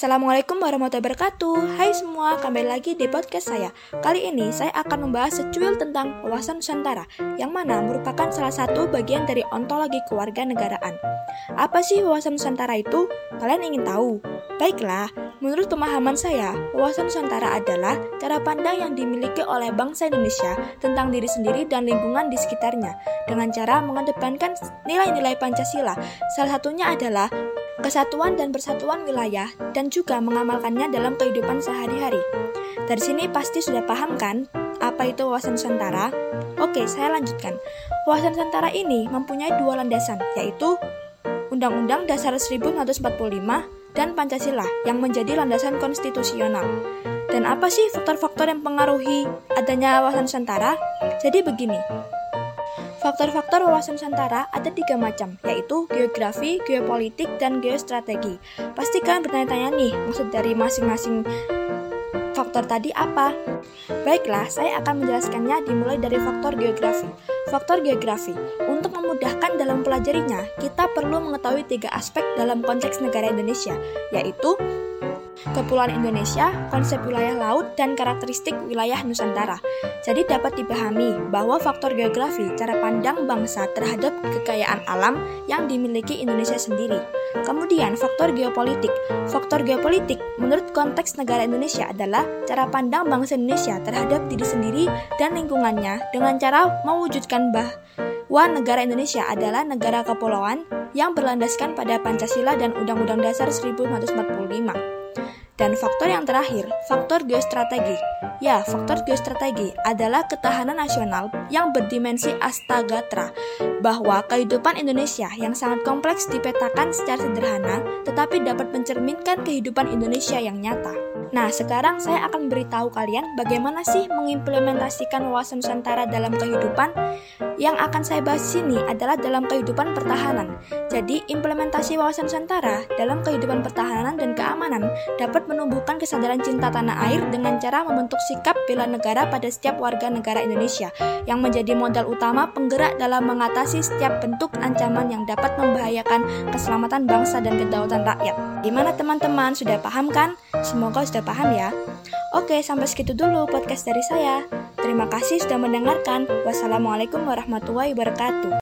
Assalamualaikum warahmatullahi wabarakatuh Hai semua, kembali lagi di podcast saya Kali ini saya akan membahas secuil tentang wawasan Nusantara Yang mana merupakan salah satu bagian dari ontologi kewarganegaraan Apa sih wawasan Nusantara itu? Kalian ingin tahu? Baiklah, menurut pemahaman saya Wawasan Nusantara adalah cara pandang yang dimiliki oleh bangsa Indonesia Tentang diri sendiri dan lingkungan di sekitarnya Dengan cara mengedepankan nilai-nilai Pancasila Salah satunya adalah kesatuan dan persatuan wilayah, dan juga mengamalkannya dalam kehidupan sehari-hari. Dari sini pasti sudah paham kan apa itu wawasan Nusantara? Oke, saya lanjutkan. Wawasan Nusantara ini mempunyai dua landasan, yaitu Undang-Undang Dasar 1945 dan Pancasila yang menjadi landasan konstitusional. Dan apa sih faktor-faktor yang mempengaruhi adanya wawasan Nusantara? Jadi begini, Faktor-faktor wawasan Nusantara ada tiga macam, yaitu geografi, geopolitik, dan geostrategi. Pasti kalian bertanya-tanya nih, maksud dari masing-masing faktor tadi apa? Baiklah, saya akan menjelaskannya dimulai dari faktor geografi. Faktor geografi, untuk memudahkan dalam pelajarinya, kita perlu mengetahui tiga aspek dalam konteks negara Indonesia, yaitu Kepulauan Indonesia, konsep wilayah laut, dan karakteristik wilayah Nusantara. Jadi dapat dipahami bahwa faktor geografi cara pandang bangsa terhadap kekayaan alam yang dimiliki Indonesia sendiri. Kemudian faktor geopolitik. Faktor geopolitik menurut konteks negara Indonesia adalah cara pandang bangsa Indonesia terhadap diri sendiri dan lingkungannya dengan cara mewujudkan bahwa negara Indonesia adalah negara kepulauan yang berlandaskan pada Pancasila dan Undang-Undang Dasar 1945. Dan faktor yang terakhir, faktor geostrategi. Ya, faktor geostrategi adalah ketahanan nasional yang berdimensi astagatra, bahwa kehidupan Indonesia yang sangat kompleks dipetakan secara sederhana, tetapi dapat mencerminkan kehidupan Indonesia yang nyata. Nah, sekarang saya akan beritahu kalian bagaimana sih mengimplementasikan wawasan Nusantara dalam kehidupan. Yang akan saya bahas sini adalah dalam kehidupan pertahanan. Jadi, implementasi wawasan Nusantara dalam kehidupan pertahanan dan keamanan dapat menumbuhkan kesadaran cinta tanah air dengan cara membentuk sikap bela negara pada setiap warga negara Indonesia yang menjadi modal utama penggerak dalam mengatasi setiap bentuk ancaman yang dapat membahayakan keselamatan bangsa dan kedaulatan rakyat. Gimana teman-teman, sudah paham kan? Semoga sudah paham ya. Oke, sampai segitu dulu podcast dari saya. Terima kasih sudah mendengarkan. Wassalamualaikum warahmatullahi wabarakatuh.